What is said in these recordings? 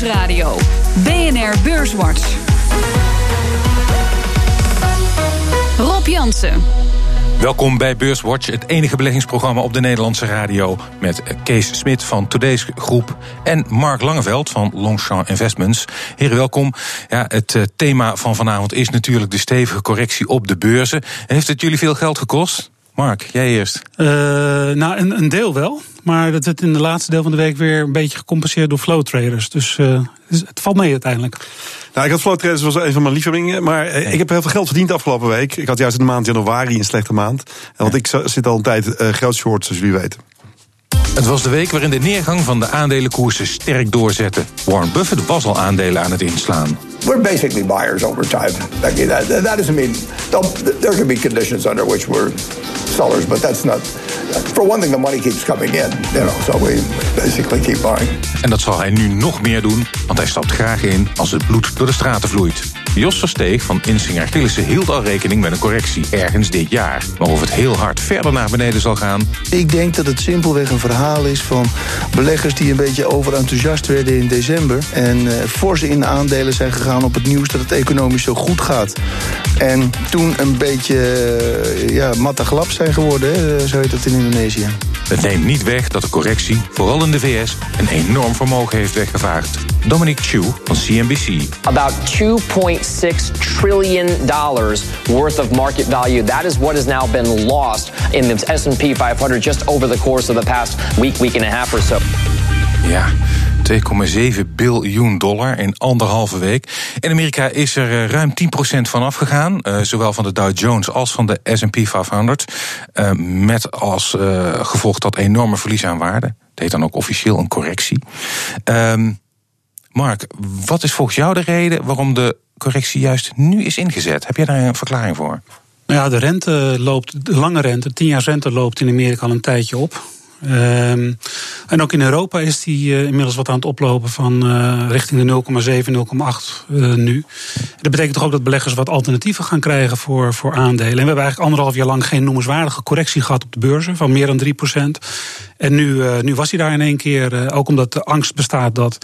Nieuwsradio. BNR Beurswatch. Rob Jansen. Welkom bij Beurswatch, het enige beleggingsprogramma op de Nederlandse radio. Met Kees Smit van Today's Groep en Mark Langeveld van Longchamp Investments. Heren, welkom. Ja, het eh, thema van vanavond is natuurlijk de stevige correctie op de beurzen. Heeft het jullie veel geld gekost? Mark, jij eerst. Uh, nou, een, een, deel wel. Maar dat werd in de laatste deel van de week weer een beetje gecompenseerd door flow traders. Dus uh, het valt mee uiteindelijk. Nou, ik had flow traders was een van mijn liefhebbingen. Maar eh, ik heb heel veel geld verdiend afgelopen week. Ik had juist in de maand januari een slechte maand. Want ik zit al een tijd uh, groot short, zoals jullie weten. Het was de week waarin de neergang van de aandelenkoersen sterk doorzette. Warren Buffett was al aandelen aan het inslaan. We're basically buyers over time. That, that doesn't mean there can be conditions under which we're sellers, but that's not. For one thing, the money keeps coming in, you know, so we basically keep buying. En dat zal hij nu nog meer doen, want hij stapt graag in als het bloed door de straten vloeit. Jos Versteeg van Insinger Gillissen hield al rekening met een correctie ergens dit jaar. Maar of het heel hard verder naar beneden zal gaan... Ik denk dat het simpelweg een verhaal is van beleggers... die een beetje overenthousiast werden in december... en uh, fors in aandelen zijn gegaan op het nieuws dat het economisch zo goed gaat. En toen een beetje uh, ja, matte glap zijn geworden, hè, zo heet het in Indonesië. Het neemt niet weg dat de correctie, vooral in de VS... een enorm vermogen heeft weggevaagd. Dominic Chu van CNBC. About 2.6 trillion dollars worth of market value. That is what has now been lost in the S&P 500 just over the course of the past week, week and a half or so. Ja. 2,7 biljoen dollar in anderhalve week. In Amerika is er eh, ruim 10% van afgegaan. Uh, zowel van de Dow Jones als van de S&P 500. Uh, met als uh, gevolg dat enorme verlies aan waarde. Dat heet dan ook officieel een correctie. Um, Mark, wat is volgens jou de reden waarom de correctie juist nu is ingezet? Heb jij daar een verklaring voor? Nou ja, de rente loopt, de lange rente, 10 jaar rente loopt in Amerika al een tijdje op. Um, en ook in Europa is die uh, inmiddels wat aan het oplopen van uh, richting de 0,7, 0,8 uh, nu. Dat betekent toch ook dat beleggers wat alternatieven gaan krijgen voor, voor aandelen. En we hebben eigenlijk anderhalf jaar lang geen noemenswaardige correctie gehad op de beurzen van meer dan 3% En nu, nu was hij daar in één keer, ook omdat de angst bestaat dat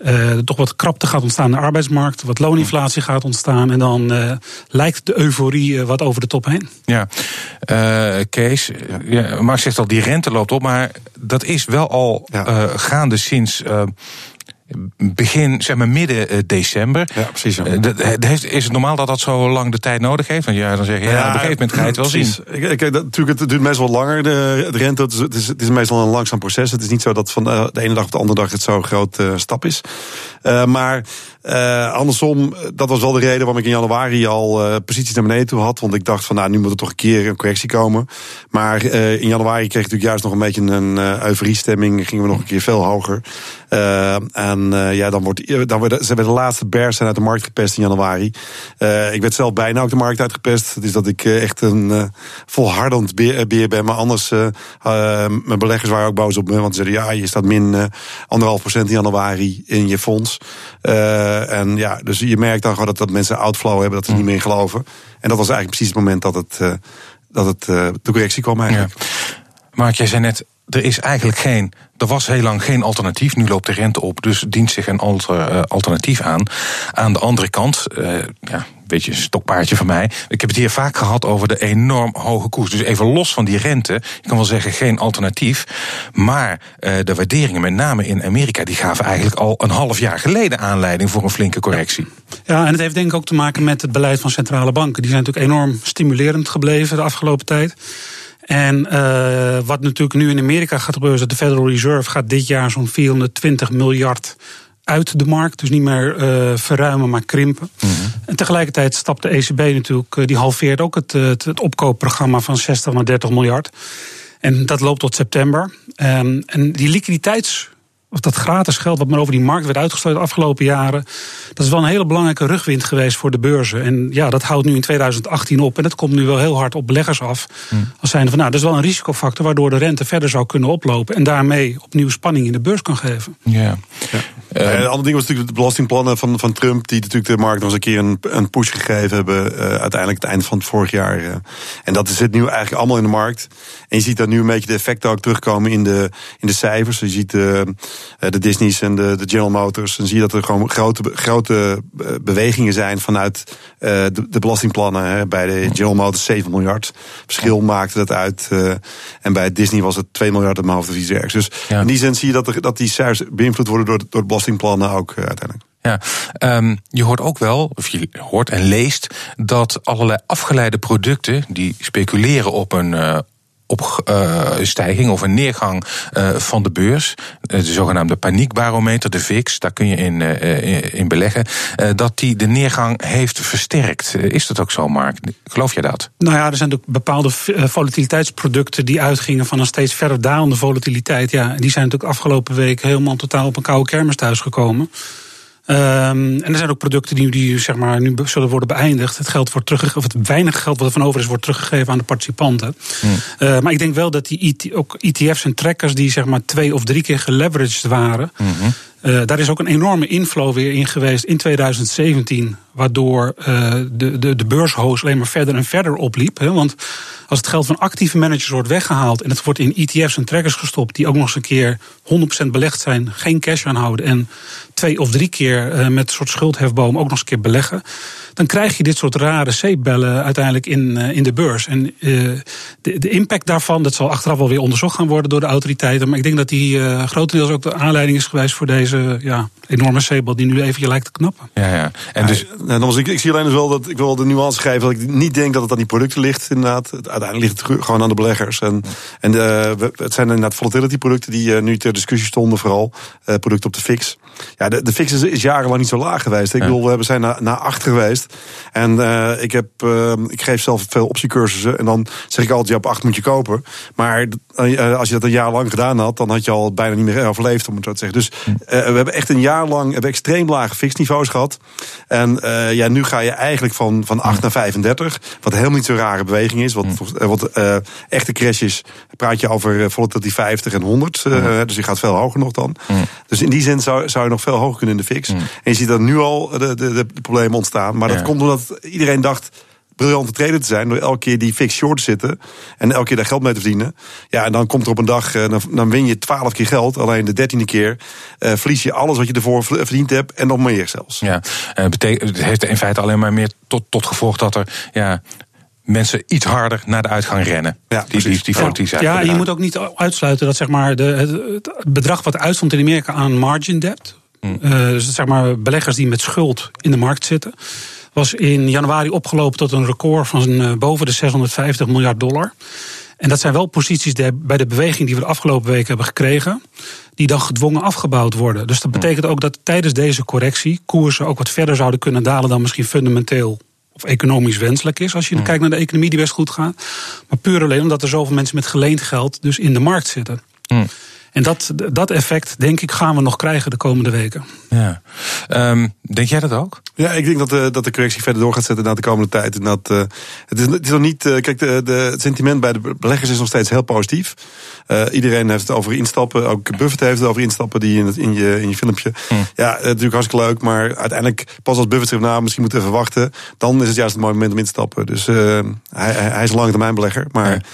uh, er toch wat krapte gaat ontstaan in de arbeidsmarkt, wat looninflatie gaat ontstaan. En dan uh, lijkt de euforie uh, wat over de top heen. Ja, Kees, ja, Mark zegt al, die rente loopt op, maar dat is wel al ja. gaande sinds begin, zeg maar midden uh, december. Ja, precies. Uh, heeft, is het normaal dat dat zo lang de tijd nodig heeft? Want ja, dan zeg je, ja, ja op een gegeven moment ga je het wel precies. zien. Ik, ik, dat, natuurlijk, het duurt meestal langer, de, de rente. Het is, het, is, meestal een langzaam proces. Het is niet zo dat van de, ene dag op de andere dag het zo'n groot uh, stap is. maar uh, andersom, dat was wel de reden waarom ik in januari al uh, posities naar beneden toe had. Want ik dacht van nou, nu moet er toch een keer een correctie komen. Maar uh, in januari kreeg ik natuurlijk juist nog een beetje een euforiestemming. Gingen we nog een keer veel hoger. en ja, dan wordt dan ze de laatste bears zijn uit de markt gepest in januari. ik werd zelf bijna ook de markt uitgepest. Dus dat ik echt een volhardend beer, beer, ben. Maar anders, mijn beleggers waren ook boos op me. Want ze zeiden ja, je staat min anderhalf procent in januari in je fonds. Uh, en ja, dus je merkt dan gewoon dat, dat mensen outflow hebben, dat ze niet meer geloven. En dat was eigenlijk precies het moment dat het, uh, dat het uh, de correctie kwam eigenlijk. Ja. Mark, jij zei net, er is eigenlijk geen. Er was heel lang geen alternatief. Nu loopt de rente op, dus dient zich een alter, alternatief aan. Aan de andere kant, ja, beetje een stokpaardje van mij. Ik heb het hier vaak gehad over de enorm hoge koers. Dus even los van die rente, je kan wel zeggen geen alternatief. Maar uh, de waarderingen, met name in Amerika, die gaven eigenlijk al een half jaar geleden aanleiding voor een flinke correctie. Ja, en het heeft denk ik ook te maken met het beleid van centrale banken. Die zijn natuurlijk enorm stimulerend gebleven de afgelopen tijd. En uh, wat natuurlijk nu in Amerika gaat gebeuren, is dat de Federal Reserve gaat dit jaar zo'n 420 miljard uit de markt. Dus niet meer uh, verruimen, maar krimpen. Mm -hmm. En tegelijkertijd stapt de ECB natuurlijk, uh, die halveert ook het, het, het, opkoopprogramma van 60 naar 30 miljard. En dat loopt tot september. Um, en die liquiditeits of dat gratis geld wat maar over die markt werd uitgestort de afgelopen jaren. Dat is wel een hele belangrijke rugwind geweest voor de beurzen. En ja, dat houdt nu in 2018 op. En dat komt nu wel heel hard op beleggers af. Hmm. Als zijnde van nou, dat is wel een risicofactor waardoor de rente verder zou kunnen oplopen. En daarmee opnieuw spanning in de beurs kan geven. Ja. Ja. Uh, een ander ding was natuurlijk de belastingplannen van, van Trump, die natuurlijk de markt nog eens een keer een, een push gegeven hebben. Uh, uiteindelijk het eind van het vorig jaar. Uh. En dat zit nu eigenlijk allemaal in de markt. En je ziet dat nu een beetje de effecten ook terugkomen in de, in de cijfers. Je ziet de, de Disney's en de, de General Motors. Dan zie je dat er gewoon grote, grote bewegingen zijn vanuit de, de belastingplannen. Hè. Bij de General Motors 7 miljard. Verschil maakte dat uit. en bij Disney was het 2 miljard op mijn hoofd of iets ergs. Dus ja. in die zin zie je dat, er, dat die cijfers beïnvloed worden door, door belastingplannen ook uiteindelijk. Ja, um, je hoort ook wel, of je hoort en leest, dat allerlei afgeleide producten die speculeren op een. Uh, op uh, stijging of een neergang uh, van de beurs, de zogenaamde paniekbarometer, de VIX, daar kun je in, in beleggen, dat die de neergang heeft versterkt. is dat ook zo, Mark? Geloof je dat? Nou ja, er zijn ook bepaalde volatiliteitsproducten die uitgingen van een steeds verder dalende volatiliteit. Ja, die zijn natuurlijk afgelopen week helemaal totaal op een koude kermis thuisgekomen. Um, en er zijn ook producten die, die zeg maar, nu zullen worden beëindigd. Het geld wordt teruggegeven, of het weinig geld wat er van over is, wordt teruggegeven aan de participanten. Hmm. Uh, maar ik denk wel dat die ook ETF's en trackers die zeg maar twee of drie keer geleveraged waren. Mm -hmm. Uh, daar is ook een enorme inflow weer in geweest in 2017. Waardoor uh, de, de, de beurshoos alleen maar verder en verder opliep. Hè, want als het geld van actieve managers wordt weggehaald en het wordt in ETF's en trackers gestopt, die ook nog eens een keer 100% belegd zijn, geen cash aanhouden en twee of drie keer uh, met een soort schuldhefboom ook nog eens een keer beleggen, dan krijg je dit soort rare zeepbellen uiteindelijk in, in de beurs. En de, de, impact daarvan, dat zal achteraf wel weer onderzocht gaan worden door de autoriteiten. Maar ik denk dat die grotendeels ook de aanleiding is geweest voor deze ja, enorme zeepbel die nu even lijkt te knappen. Ja, ja. En dus... Ja, dan ik, ik zie alleen dus wel dat ik wil de nuance geven dat ik niet denk dat het aan die producten ligt, inderdaad uiteindelijk ligt het gewoon aan de beleggers. En, en de, eh, het zijn inderdaad volatility producten die uh, nu ter discussie stonden, vooral uh, producten op de fix. Ja, de, de fix is, is, jarenlang niet zo laag geweest. Ik bedoel, we zijn naar, naar achter geweest. En uh, ik, heb, uh, ik geef zelf veel optiecursussen. En dan zeg ik altijd, ja, op acht moet je kopen. Maar uh, als je dat een jaar lang gedaan had, dan had je al bijna niet meer overleefd, om het zo te zeggen. Dus we hebben echt een jaar lang hebben extreem lage fixniveaus gehad. En ja, nu ga je eigenlijk van, van 8 naar 35. Wat helemaal niet zo'n rare beweging is. Wat, wat echte crashes praat je over volatility 50 en 100. dus je gaat veel hoger nog dan. Dus in die zin zou, zou nog veel hoger kunnen in de fix. En je ziet dat nu al de, de, de problemen ontstaan. Maar dat komt omdat iedereen dacht briljante trader te zijn. Door elke keer die fix short te zitten. En elke keer daar geld mee te verdienen. Ja, en dan komt er op een dag, eh, dan, dan win je twaalf keer geld. Alleen de dertiende keer uh, verlies je alles wat je ervoor verdiend hebt. En nog meer zelfs. Ja, uh, betekent, het heeft in feite alleen maar meer tot, tot gevolg dat er ja, mensen iets harder naar de uitgang rennen. Ja, die, die, die, die ja, ja je moet ook niet uitsluiten dat zeg maar, de, het, bedrag wat uitstond in Amerika aan margin debt. Hmm. Uh, dus zeg maar beleggers die met schuld in de markt zitten. Was in januari opgelopen tot een record van uh, boven de 650 miljard dollar. En dat zijn wel posities die, bij de beweging die we de afgelopen weken hebben gekregen, die dan gedwongen afgebouwd worden. Dus dat betekent ook dat tijdens deze correctie koersen ook wat verder zouden kunnen dalen dan misschien fundamenteel of economisch wenselijk is als je mm. kijkt naar de economie die best goed gaat. Maar puur alleen omdat er zoveel mensen met geleend geld dus in de markt zitten. Mm. En dat, dat effect, denk ik, gaan we nog krijgen de komende weken. Ja. Um, denk jij dat ook? Ja, ik denk dat de, dat de correctie verder door gaat zetten na de komende tijd. En dat, uh, het, is, het is nog niet. Uh, kijk, de, de, het sentiment bij de beleggers is nog steeds heel positief. Uh, iedereen heeft het over instappen. Ook Buffett heeft het over instappen die in, het, in, je, in je filmpje. Hm. Ja, natuurlijk hartstikke leuk. Maar uiteindelijk, pas als Buffett zegt, nou, misschien moeten we even wachten. Dan is het juist een mooi moment om in te stappen. Dus hij, hij is een lange termijn belegger. Maar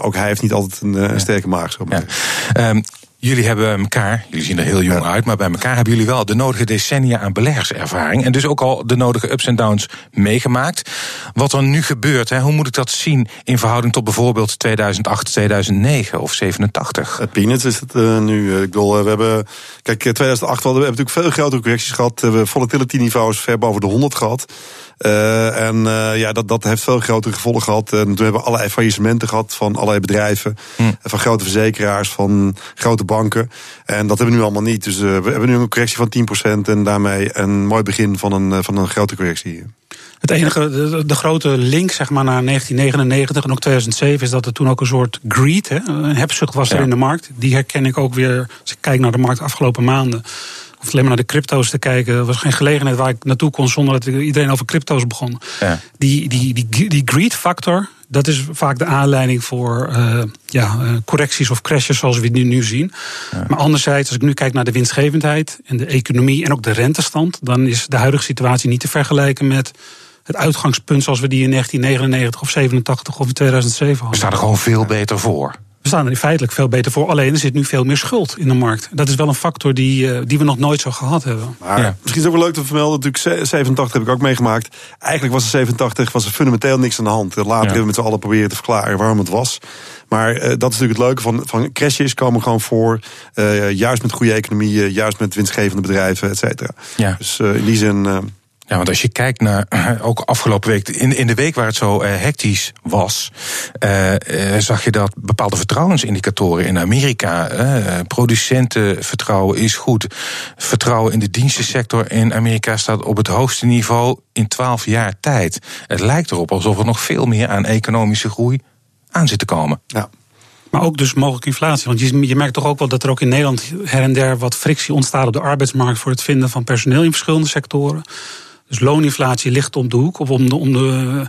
ook hij heeft niet altijd een, een sterke maag. Zo ja. Um, Jullie hebben elkaar, jullie zien er heel jong uit, maar bij elkaar hebben jullie wel de nodige decennia aan beleggerservaring. En dus ook al de nodige ups en downs meegemaakt. Wat er nu gebeurt, hè, hoe moet ik dat zien in verhouding tot bijvoorbeeld 2008, 2009 of 87? Het peanuts is het uh, nu. Ik bedoel, we hebben. Kijk, 2008 hadden we hebben natuurlijk veel grotere correcties gehad. We hebben volatility niveaus ver boven de 100 gehad. Uh, en uh, ja, dat, dat heeft veel grotere gevolgen gehad. En toen hebben we allerlei faillissementen gehad van allerlei bedrijven. Hm. Van grote verzekeraars, van grote banken. En dat hebben we nu allemaal niet. Dus uh, we hebben nu een correctie van 10% en daarmee een mooi begin van een, van een grote correctie. Het enige, de, de, grote link zeg maar, naar 1999 en ook 2007 is dat er toen ook een soort greed, hè, een hebzucht was er in de markt. Die herken ik ook weer als ik kijk naar de markt de afgelopen maanden of alleen maar naar de crypto's te kijken. Er was geen gelegenheid waar ik naartoe kon zonder dat iedereen over crypto's begon. Ja. Die, die, die, die greed factor, Dat is vaak de aanleiding voor uh, ja, uh, correcties of crashes zoals we die nu zien. Ja. Maar anderzijds, als ik nu kijk naar de winstgevendheid en de economie en ook de rentestand, dan is de huidige situatie niet te vergelijken met het uitgangspunt zoals we die in 1999 of 87 of in 2007 hadden. We staan er gewoon veel beter voor. We staan er feitelijk veel beter voor. Alleen er zit nu veel meer schuld in de markt. Dat is wel een factor die, uh, die we nog nooit zo gehad hebben. Maar ja. misschien is het ook wel leuk te vermelden. Natuurlijk 87 heb ik ook meegemaakt. Eigenlijk was de 87 was er fundamenteel niks aan de hand. Later ja. hebben we met z'n allen proberen te verklaren waarom het was. Maar uh, dat is natuurlijk het leuke van, van crashes komen gewoon voor. Uh, juist met goede economieën, juist met winstgevende bedrijven, et cetera. Ja. Dus in die zin. Ja, want als je kijkt naar ook afgelopen week, in, in de week waar het zo uh, hectisch was, uh, uh, zag je dat bepaalde vertrouwensindicatoren in Amerika, producentenvertrouwen is goed, vertrouwen in de dienstensector in Amerika staat op het hoogste niveau in twaalf jaar tijd. Het lijkt erop alsof er nog veel meer aan economische groei aan zit te komen. Ja. Maar ook dus mogelijk inflatie. Want je, je merkt toch ook wel dat er ook in Nederland her en der wat frictie ontstaat op de arbeidsmarkt voor het vinden van personeel in verschillende sectoren. Dus looninflatie ligt om de hoek. Of om de, om de,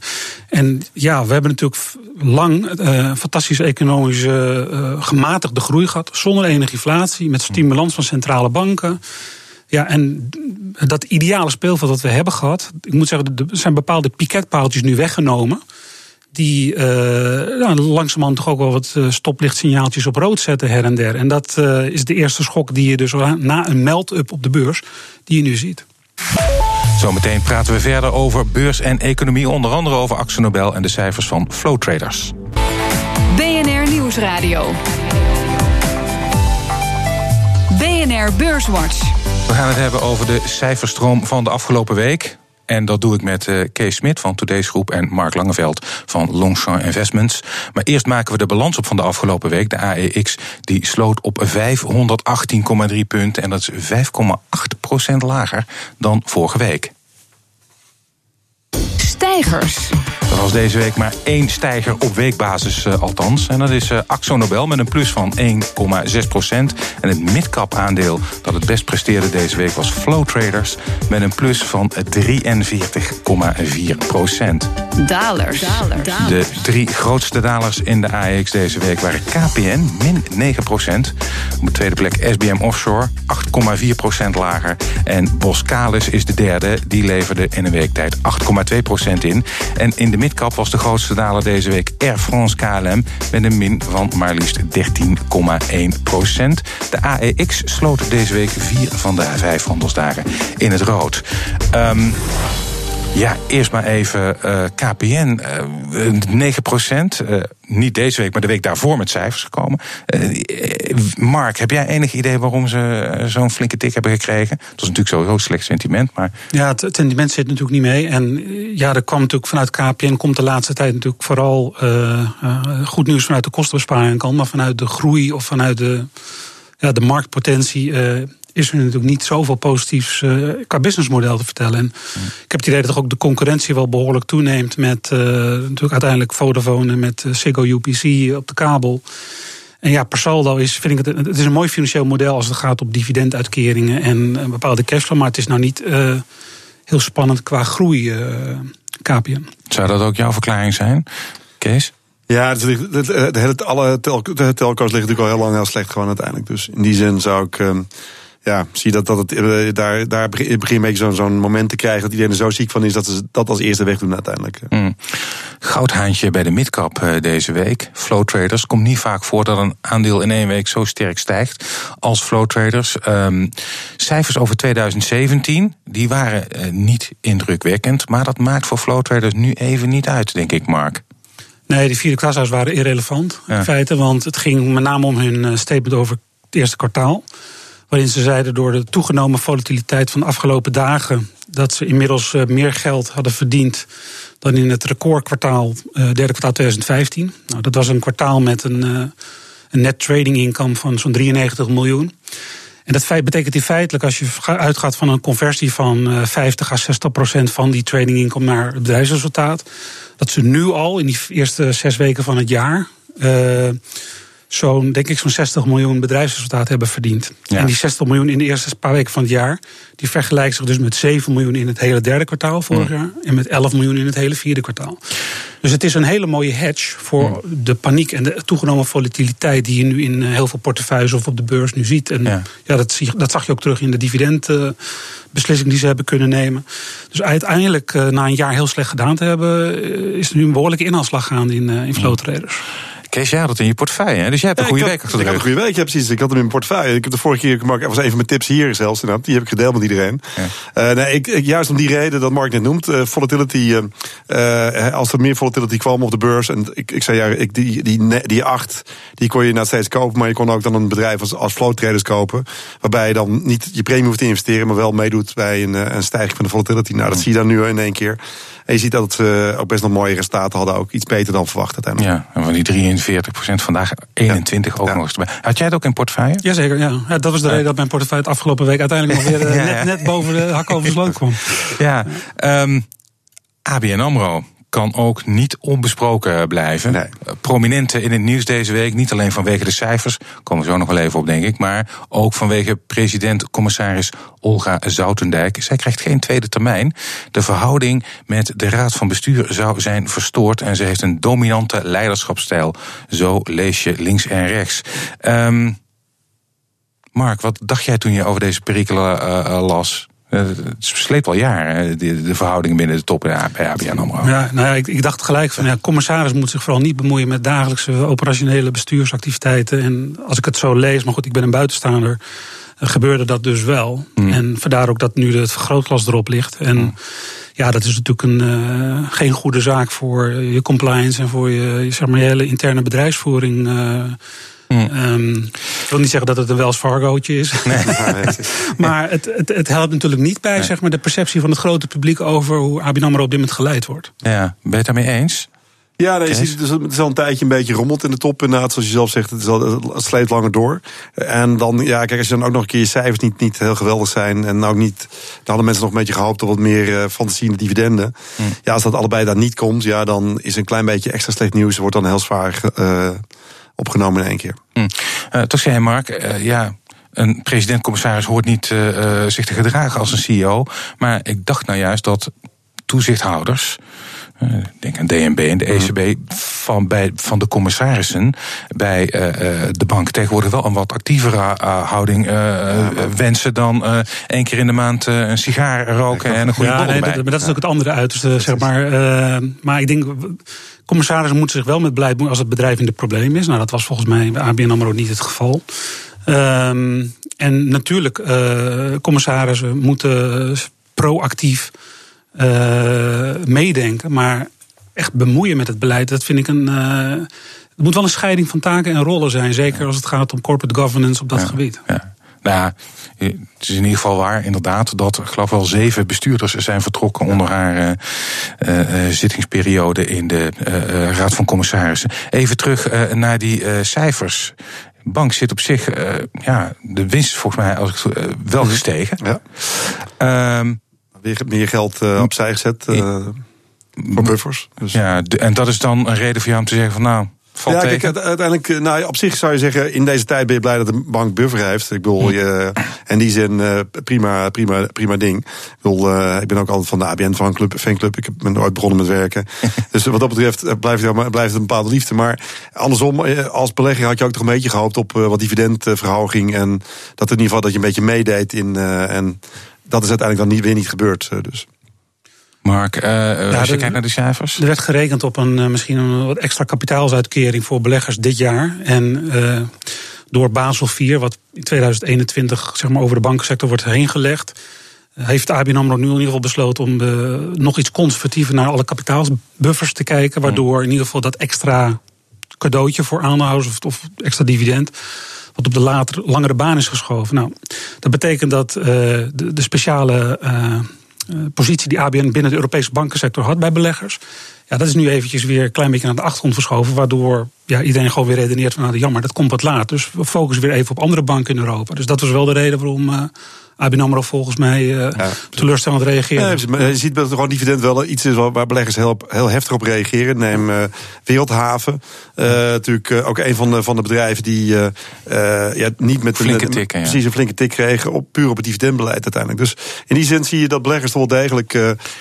en ja, we hebben natuurlijk lang uh, fantastische economische uh, gematigde groei gehad. Zonder enige inflatie, met stimulans van centrale banken. Ja, en dat ideale speelveld dat we hebben gehad. Ik moet zeggen, er zijn bepaalde piketpaaltjes nu weggenomen. Die uh, nou, langzamerhand toch ook wel wat stoplichtsignaaltjes op rood zetten her en der. En dat is de eerste schok die je dus na een meld-up op de beurs, die je nu ziet. Zometeen praten we verder over beurs en economie, onder andere over Axel Nobel en de cijfers van Flow Traders. BNR Nieuwsradio. BNR Beurswatch. We gaan het hebben over de cijferstroom van de afgelopen week. En dat doe ik met uh, Kees Smit van Today's Groep en Mark Langeveld van Longchamp Investments. Maar eerst maken we de balans op van de afgelopen week. De AEX die sloot op 518,3 punten en dat is 5,8% lager dan vorige week. Stijgers. Er was deze week maar één stijger op weekbasis eh, althans. En dat is uh, Axo Nobel met een plus van 1,6 procent. En het midcap aandeel dat het best presteerde deze week was Flow Traders... met een plus van 43,4 procent. Dalers. De drie grootste dalers in de AEX deze week waren KPN, min 9 procent. Op de tweede plek SBM Offshore, 8,4 procent lager. En Boskalis is de derde, die leverde in een week tijd 0,2% in. En in de midcap was de grootste daler deze week Air France KLM met een min van maar liefst 13,1%. De AEX sloot deze week vier van de vijf handelsdagen in het rood. Um, ja, eerst maar even KPN. Uh, 9 procent. Uh, niet deze week, maar de week daarvoor met cijfers gekomen. Mark, heb jij enig idee waarom ze zo'n flinke tik hebben gekregen? Het was natuurlijk sowieso slecht sentiment, maar... Ja, het, sentiment zit natuurlijk niet mee. En ja, er kwam natuurlijk vanuit KPN... komt de laatste tijd natuurlijk vooral goed nieuws vanuit de kostenbesparing kant... maar vanuit de groei of vanuit de, ja, de marktpotentie is er natuurlijk niet zoveel positiefs uh, qua businessmodel te vertellen. En mm. ik heb het idee dat ook de concurrentie wel behoorlijk toeneemt met uh, natuurlijk uiteindelijk Vodafone en met uh, Ziggo UPC op de kabel. En ja, per saldo is, vind ik het, het is een mooi financieel model als het gaat op dividenduitkeringen en een bepaalde cashflow. Maar het is nou niet heel spannend qua groei, KPN. Zou dat ook jouw verklaring zijn, Kees? Ja, het, het, het, het, alle tel, de telco's liggen natuurlijk al heel lang heel slecht gewoon uiteindelijk. Dus in die zin zou ik ja, zie dat, dat het eh, daar, daar begin je een beetje zo'n moment te krijgen dat iedereen er zo ziek van is dat ze dat als eerste wegdoen uiteindelijk. Mm. Goudhaantje bij de midcap uh, deze week. Flow traders. Komt niet vaak voor dat een aandeel in één week zo sterk stijgt als flow traders. Um, cijfers over 2017, die waren uh, niet indrukwekkend. Maar dat maakt voor flow traders nu even niet uit, denk ik, Mark. Nee, die vierde klashuis waren irrelevant ja. in feite. Want het ging met name om hun statement over het eerste kwartaal. Waarin ze zeiden door de toegenomen volatiliteit van de afgelopen dagen. dat ze inmiddels uh, meer geld hadden verdiend. dan in het recordkwartaal, uh, derde kwartaal 2015. Nou, dat was een kwartaal met een, een net trading income van zo'n 93 miljoen. En dat feit betekent in feitelijk, als je uitgaat van een conversie van 50 à 60 procent van die trading income naar het bedrijfsresultaat. dat ze nu al in die eerste zes weken van het jaar zo'n, denk ik, zo'n 60 miljoen bedrijfsresultaat hebben verdiend. En die 60 miljoen in de eerste paar weken van het jaar, die vergelijkt zich dus met 7 miljoen in het hele derde kwartaal vorig jaar en met 11 miljoen in het hele vierde kwartaal. Dus het is een hele mooie hedge voor de paniek en de toegenomen volatiliteit die je nu in heel veel portefeuilles of op de beurs nu ziet. En ja, dat, zie, dat zag je ook terug in de dividendbeslissing die ze hebben kunnen nemen. Dus uiteindelijk, na een jaar heel slecht gedaan te hebben, is er nu een behoorlijke inhaalslag gaande in, in flow traders. Kees, jij had het in je portefeuille. Hè? Dus jij hebt een goede week achter de Ik heb een goede week, ja precies. Ik had hem in mijn portefeuille. Ik heb de vorige keer, Mark, was even mijn tips hier zelfs. Inderdaad. Die heb ik gedeeld met iedereen. Ja. Uh, nee, ik, ik, juist om die reden dat Mark net noemt. Uh, volatility, uh, als er meer volatility kwam op de beurs. En ik, ik zei, ja, ik, die, die, die acht, die kon je nou steeds kopen. Maar je kon ook dan een bedrijf als, als flow traders kopen. Waarbij je dan niet je premie hoeft te investeren. Maar wel meedoet bij een, een stijging van de volatility. Nou, dat zie je dan nu in één keer. En je ziet dat ze ook best nog mooie resultaten hadden. Ook iets beter dan verwacht uiteindelijk. Ja, en van die 43 procent vandaag 21 ja. ook nog eens erbij. Had jij het ook in portefeuille? Jazeker, ja. ja dat was de reden dat mijn portefeuille het afgelopen week uiteindelijk nog weer net, net, boven de hak over de sloot kwam. Ja, um, ABN AMRO kan ook niet onbesproken blijven. Nee. Prominente in het nieuws deze week, niet alleen vanwege de cijfers, komen we zo nog wel even op, denk ik, maar ook vanwege president-commissaris Olga Zoutendijk. Zij krijgt geen tweede termijn. De verhouding met de Raad van Bestuur zou zijn verstoord en ze heeft een dominante leiderschapsstijl. Zo lees je links en rechts. Um, Mark, wat dacht jij toen je over deze perikelen uh, las? Eh, het sleept al jaren, de, de verhoudingen binnen de top bij ABN AMRO. Ja, nou ja, ik, ik dacht gelijk van, ja, commissaris moet zich vooral niet bemoeien met dagelijkse operationele bestuursactiviteiten. En als ik het zo lees, maar goed, ik ben een buitenstaander, eh, gebeurde dat dus wel. Mm. En vandaar ook dat nu het vergrootglas erop ligt. En mm. ja, dat is natuurlijk een, uh, geen goede zaak voor je compliance en voor je, zeg maar, je hele interne bedrijfsvoering. Uh, Um, ik wil niet zeggen dat het een Wells Fargo'tje is. Nee. maar het, het, het, helpt natuurlijk niet bij zeg maar, de perceptie van het grote publiek over hoe ABN AMRO op dit moment geleid wordt. Ja, ben je het daarmee eens? Ja, nee, je ziet, dus het is al een tijdje een beetje rommeld in de top. Inderdaad, zoals je zelf zegt, het, is al, het sleept langer door. En dan, ja, kijk, als je dan ook nog een keer je cijfers niet, niet heel geweldig zijn. En ook niet, dan hadden mensen nog een beetje gehoopt op wat meer uh, fantasie in de dividenden. Mm. Ja, als dat allebei daar niet komt, ja, dan is een klein beetje extra slecht nieuws. Wordt dan heel zwaar uh, opgenomen in één keer. Mm. Uh, toch zei Mark, uh, ja, een president-commissaris hoort niet uh, zich te gedragen als een CEO. Maar ik dacht nou juist dat toezichthouders. Ik denk aan DNB en de ECB van, bij, van de commissarissen bij uh, de bank tegenwoordig wel een wat actievere uh, houding uh, wensen dan één keer in de maand een sigaar roken en een goede ja, nee, dat, maar dat is ook het andere uiterste, zeg maar. maar ik denk Commissarissen moeten zich wel met beleid doen als het bedrijf in de probleem is. Nou, dat was volgens mij bij ABN AMRO niet het geval. Um, en natuurlijk, uh, commissarissen moeten proactief uh, meedenken. Maar echt bemoeien met het beleid, dat vind ik een... Uh, het moet wel een scheiding van taken en rollen zijn. Zeker als het gaat om corporate governance op dat ja, gebied. Ja. Nou ja, het is in ieder geval waar, inderdaad, dat ik geloof wel zeven bestuurders zijn vertrokken onder haar uh, uh, zittingsperiode in de uh, Raad van Commissarissen. Even terug naar die cijfers. Bank zit op zich, ja, de winst is volgens mij als ik, wel gestegen. Ja. Um, Weer meer geld opzij gezet voor buffers. Dus. Ja, en dat is dan een reden voor jou om te zeggen van nou ja, kijk, uiteindelijk, eh, nou, op zich zou je zeggen, in deze tijd ben je blij dat de bank buffer heeft. Ik bedoel, hm. je, in die zin, uh, prima, prima, prima ding. Ik bedoel, uh, ik ben ook altijd van de ABN fanclub. fanclub. Ik ben ooit begonnen met werken. dus wat dat betreft blijft, het, blijft het een bepaalde liefde. Maar andersom, als belegger had je ook toch een beetje gehoopt op wat dividendverhoging. En dat in ieder geval dat je een beetje meedeed in. en dat is uiteindelijk dan niet, weer niet gebeurd. dus. Mark, uh, ja, als je kijkt naar de cijfers. Er werd gerekend op een, uh, misschien een wat extra kapitaalsuitkering voor beleggers dit jaar. En uh, door Basel IV, wat in 2021 zeg maar, over de bankensector wordt heen gelegd, heeft ABN AMRO nu in ieder geval besloten om nog iets conservatiever naar alle kapitaalsbuffers te kijken. Waardoor in ieder geval dat extra cadeautje voor aandeelhouders of, of extra dividend wat op de later, langere baan is geschoven. Nou, dat betekent dat de, de, speciale eh, positie die ABN binnen de Europese bankensector had bij beleggers. Ja, dat is nu eventjes weer een klein beetje naar de achtergrond verschoven. Waardoor ja, iedereen gewoon weer redeneert van nou jammer, dat komt wat laat. Dus we focussen weer even op andere banken in Europa. Dus dat was wel de reden waarom uh, ABN AMRO volgens mij uh, teleurstellend reageren. Ja, je ziet dat gewoon dividend wel iets is waar beleggers heel, heel heftig op reageren. Neem uh, Wereldhaven, uh, natuurlijk ook een van de, van de bedrijven die ja, niet met flinke tik, precies een flinke tik kregen, op, puur op het dividendbeleid uiteindelijk. Dus in die zin zie je dat beleggers toch wel degelijk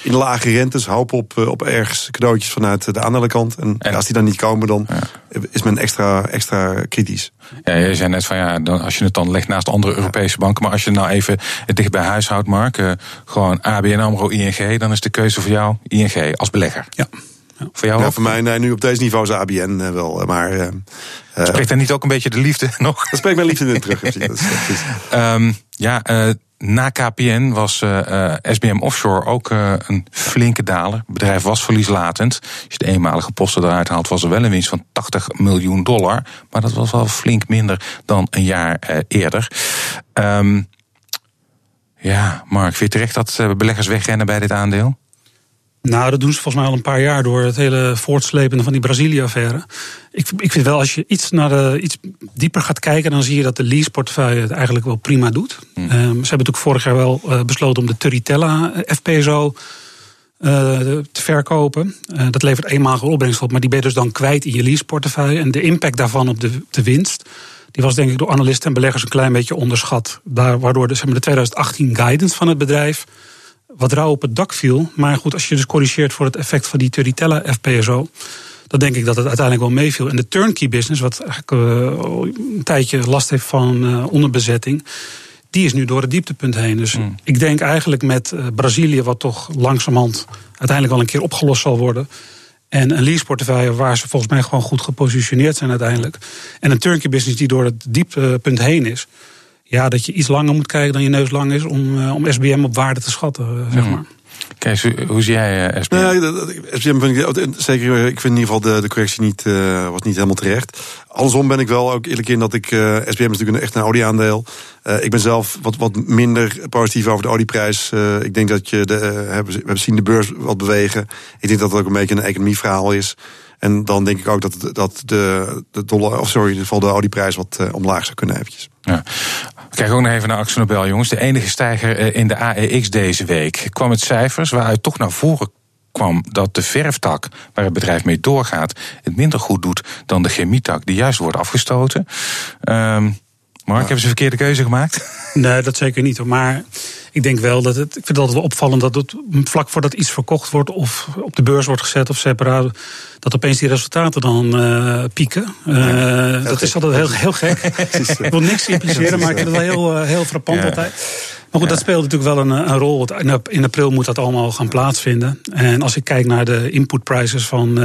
in lage rentes hopen op, op ergens cadeautjes vanuit de aandelekant. En, en als die dan niet komen, dan is men extra, extra kritisch. Ja, je zei net van ja, dan, als je het dan legt naast andere Europese banken, maar als je nou even het dicht bij huis houdt, Mark, uh, gewoon ABN AMRO, ING, dan is de keuze voor jou ING als belegger. Ja. Ja. Voor jou? Ja, voor mij nee, nu op deze niveau is ABN uh, wel. Maar, uh, spreekt daar niet ook een beetje de liefde nog? Dat spreekt mijn liefde in terug. um, ja, na KPN was uh, SBM Offshore ook uh, een flinke daler. Het bedrijf was verlieslatend. Als je de eenmalige posten eruit haalt, was er wel een winst van 80 miljoen dollar. Maar dat was wel flink minder dan een jaar uh, eerder. Um, ja, Mark, vind je terecht dat beleggers wegrennen bij dit aandeel? Nou, dat doen ze volgens mij al een paar jaar door het hele voortslepende van die Brazilië-affaire. Ik, ik vind wel, als je iets, naar de, iets dieper gaat kijken, dan zie je dat de lease-portefeuille het eigenlijk wel prima doet. Mm. Um, ze hebben natuurlijk vorig jaar wel uh, besloten om de Turritella FPSO uh, te verkopen. Uh, dat levert eenmalige opbrengst op, maar die ben je dus dan kwijt in je lease-portefeuille. En de impact daarvan op de, de winst, die was denk ik door analisten en beleggers een klein beetje onderschat. Daar, waardoor de, zeg maar, de 2018 guidance van het bedrijf wat rauw op het dak viel. Maar goed, als je dus corrigeert voor het effect van die Turritella FPSO. Dan denk ik dat het uiteindelijk wel meeviel. En de turnkey business, wat eigenlijk uh, een tijdje last heeft van uh, onderbezetting. Die is nu door het dieptepunt heen. Dus mm. ik denk eigenlijk met uh, Brazilië, wat toch langzamerhand uiteindelijk wel een keer opgelost zal worden. En een leaseportefeuille waar ze volgens mij gewoon goed gepositioneerd zijn uiteindelijk. En een turnkey business die door het dieptepunt heen is ja, dat je iets langer moet kijken dan je neus lang is om, uh, om SBM op waarde te schatten, uh, zeg maar. Kees, hoe zie jij uh, SBM? Ja, SBM vind ik zeker. Ik vind in ieder geval de, de correctie niet, uh, was niet helemaal terecht. Andersom ben ik wel ook eerlijk in dat ik. Uh, SBM is natuurlijk een, echt een olieaandeel. Uh, ik ben zelf wat, wat minder positief over de olieprijs. Uh, ik denk dat je de, hebben, we hebben zien de beurs wat bewegen. Ik denk dat het ook een beetje een economieverhaal is. En dan denk ik ook dat, dat de, de dollar, of sorry, in ieder geval de olieprijs wat omlaag zou kunnen eventjes. Ja. We kijken ook nog even naar Axel Nobel, jongens. De enige stijger eh, in de AEX deze week kwam het cijfers waaruit toch naar voren kwam dat de verftak, waar het bedrijf mee doorgaat, het minder goed doet dan de chemietak, die juist wordt afgestoten. Um, Mark, hebben ze een verkeerde keuze gemaakt? Nee, dat zeker niet. Maar ik denk wel dat het. Ik vind het altijd wel opvallend dat het vlak voordat iets verkocht wordt of op de beurs wordt gezet of separaat, dat opeens die resultaten dan uh, pieken. Uh, dat is altijd heel, heel gek. ik wil niks impliceren, maar ik vind het wel heel, uh, heel frappant ja. altijd. Maar goed, dat speelt natuurlijk wel een, een rol. In april moet dat allemaal gaan plaatsvinden. En als ik kijk naar de input prices van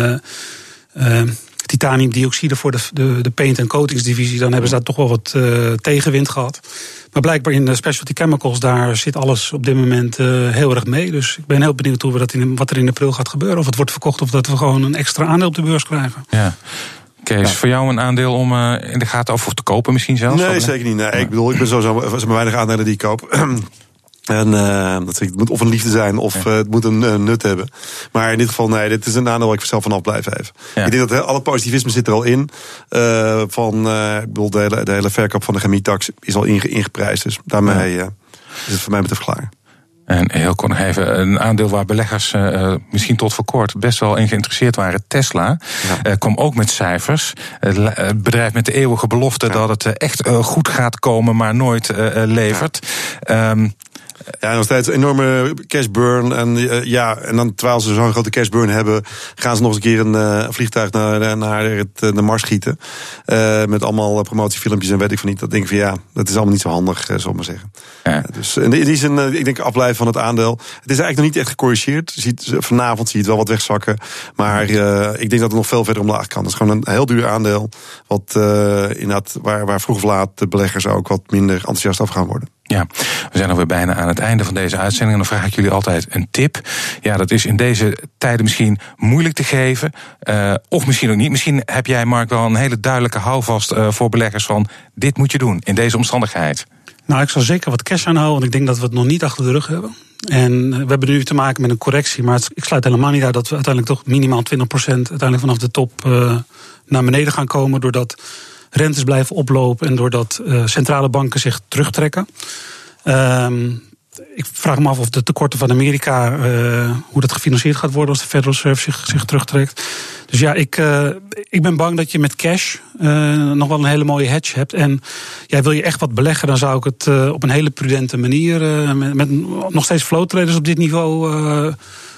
titaniumdioxide voor de, de, de paint- en coatingsdivisie, dan hebben ze daar toch wel wat uh, tegenwind gehad. Maar blijkbaar in de specialty chemicals, daar zit alles op dit moment uh, heel erg mee. Dus ik ben heel benieuwd hoe we dat in, wat er in april gaat gebeuren. Of het wordt verkocht of dat we gewoon een extra aandeel op de beurs krijgen. Ja. Kees, ja. voor jou een aandeel om uh, in de gaten of te kopen misschien zelfs? Nee, zeker niet. Nee, ik bedoel, ik ben sowieso zo weinig aandelen die ik koop. En uh, dat het moet of een liefde zijn of uh, het moet een uh, nut hebben. Maar in dit geval, nee, dit is een aandeel waar ik zelf vanaf blijf even. Ja. Ik denk dat alle positivisme zit er al in. van, ik bedoel, de hele, de hele verkoop van de chemietax is al inge, ingeprijsd. Dus daarmee ja. is het voor mij betreft klaar. En heel kort even, een aandeel waar beleggers uh, misschien tot voor kort best wel in geïnteresseerd waren, Tesla, ja. uh, kwam ook met cijfers. Het bedrijf met de eeuwige belofte ja. dat het echt goed gaat komen, maar nooit levert. Ja. Um, ja, nog steeds een enorme cash burn. En uh, ja, en dan terwijl ze zo'n grote cash burn hebben, gaan ze nog eens een keer een uh, vliegtuig naar, naar het, de Mars schieten. Uh, met allemaal promotiefilmpjes en weet ik van niet. Dat denk ik van ja, dat is allemaal niet zo handig, zal maar zeggen. Ja. dus in die zin, ik denk afblijven van het aandeel. Het is eigenlijk nog niet echt gecorrigeerd. Je ziet, vanavond zie je het wel wat wegzakken. Maar ik denk dat het nog veel verder omlaag kan. Het is gewoon een heel duur aandeel. Wat inderdaad, waar, waar vroeg of laat de beleggers ook wat minder enthousiast af gaan worden. Ja, we zijn alweer bijna aan het einde van deze uitzending. En dan vraag ik jullie altijd een tip. Ja, dat is in deze tijden misschien moeilijk te geven. Uh, of misschien ook niet. Misschien heb jij, Mark, wel een hele duidelijke houvast uh, voor beleggers van... dit moet je doen in deze omstandigheid. Nou, ik zal zeker wat cash aanhouden, want ik denk dat we het nog niet achter de rug hebben. En we hebben nu te maken met een correctie, maar ik sluit helemaal niet uit dat we uiteindelijk toch minimaal 20% uiteindelijk vanaf de top naar beneden gaan komen. Doordat rentes blijven oplopen en doordat uh, centrale banken zich terugtrekken. Ehm, ik vraag me af of de tekorten van Amerika, uh, hoe dat gefinancierd gaat worden als de Federal Reserve zich, zich terugtrekt. Dus ja, ik, uh, ik ben bang dat je met cash nog wel een hele mooie hedge hebt. En ja, wil je echt wat beleggen, dan zou ik het op een hele prudente manier, met, met, nog steeds flow traders op dit niveau,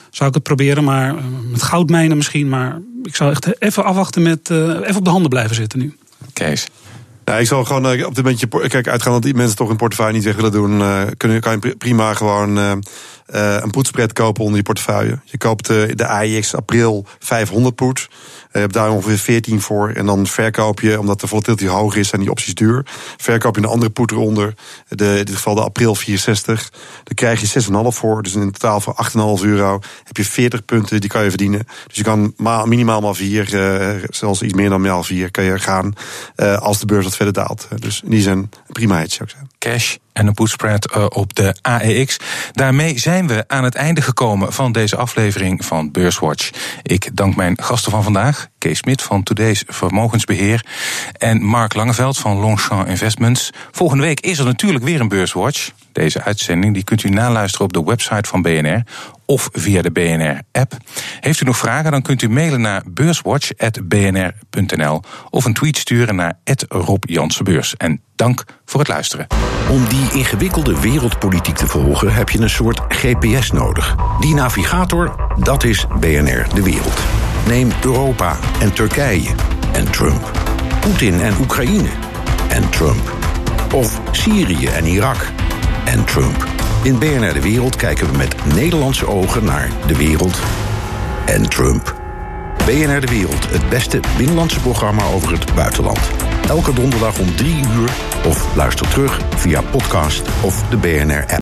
zou ik het proberen. Maar met goudmijnen misschien. Maar ik zou echt even afwachten met, even op de handen blijven zitten nu. Kees. Ja, ik zal gewoon uh, op dit moment, kijk, uitgaan dat die mensen toch een portefeuille niet weg willen doen. Uh, kunnen, kan je prima gewoon uh, een poetspread kopen onder je portefeuille. Je koopt de AIX april 500 poet. Je hebt daar ongeveer 14 voor. En dan verkoop je, omdat de volatility hoog is en die opties duur, verkoop je een andere poet eronder. De, in dit geval de april 64. Dan krijg je 6,5 voor. Dus in totaal voor 8,5 euro heb je 40 punten, die kan je verdienen. Dus je kan minimaal maar 4, zelfs iets meer dan maal 4 kan je gaan als de beurs wat verder daalt. Dus in die zin prima hedge zou ik. Cash en een putspread uh, op de AEX. Daarmee zijn we aan het einde gekomen van deze aflevering van Beurswatch. Ik dank mijn gasten van vandaag, Kees Smit van Today's Vermogensbeheer en Mark Langeveld van Longchamp Investments. Volgende week is er natuurlijk weer een Beurswatch. Deze uitzending die kunt u naluisteren op de website van BNR of via de BNR-app. Heeft u nog vragen, dan kunt u mailen naar beurswatch.bnr.nl of een tweet sturen naar Rob En dank voor het luisteren. Om die ingewikkelde wereldpolitiek te volgen heb je een soort GPS nodig. Die navigator, dat is BNR De Wereld. Neem Europa en Turkije en Trump. Poetin en Oekraïne en Trump. Of Syrië en Irak en Trump. In BNR De Wereld kijken we met Nederlandse ogen naar de wereld en Trump. BNR De Wereld, het beste binnenlandse programma over het buitenland. Elke donderdag om drie uur of luister terug via podcast of de BNR-app.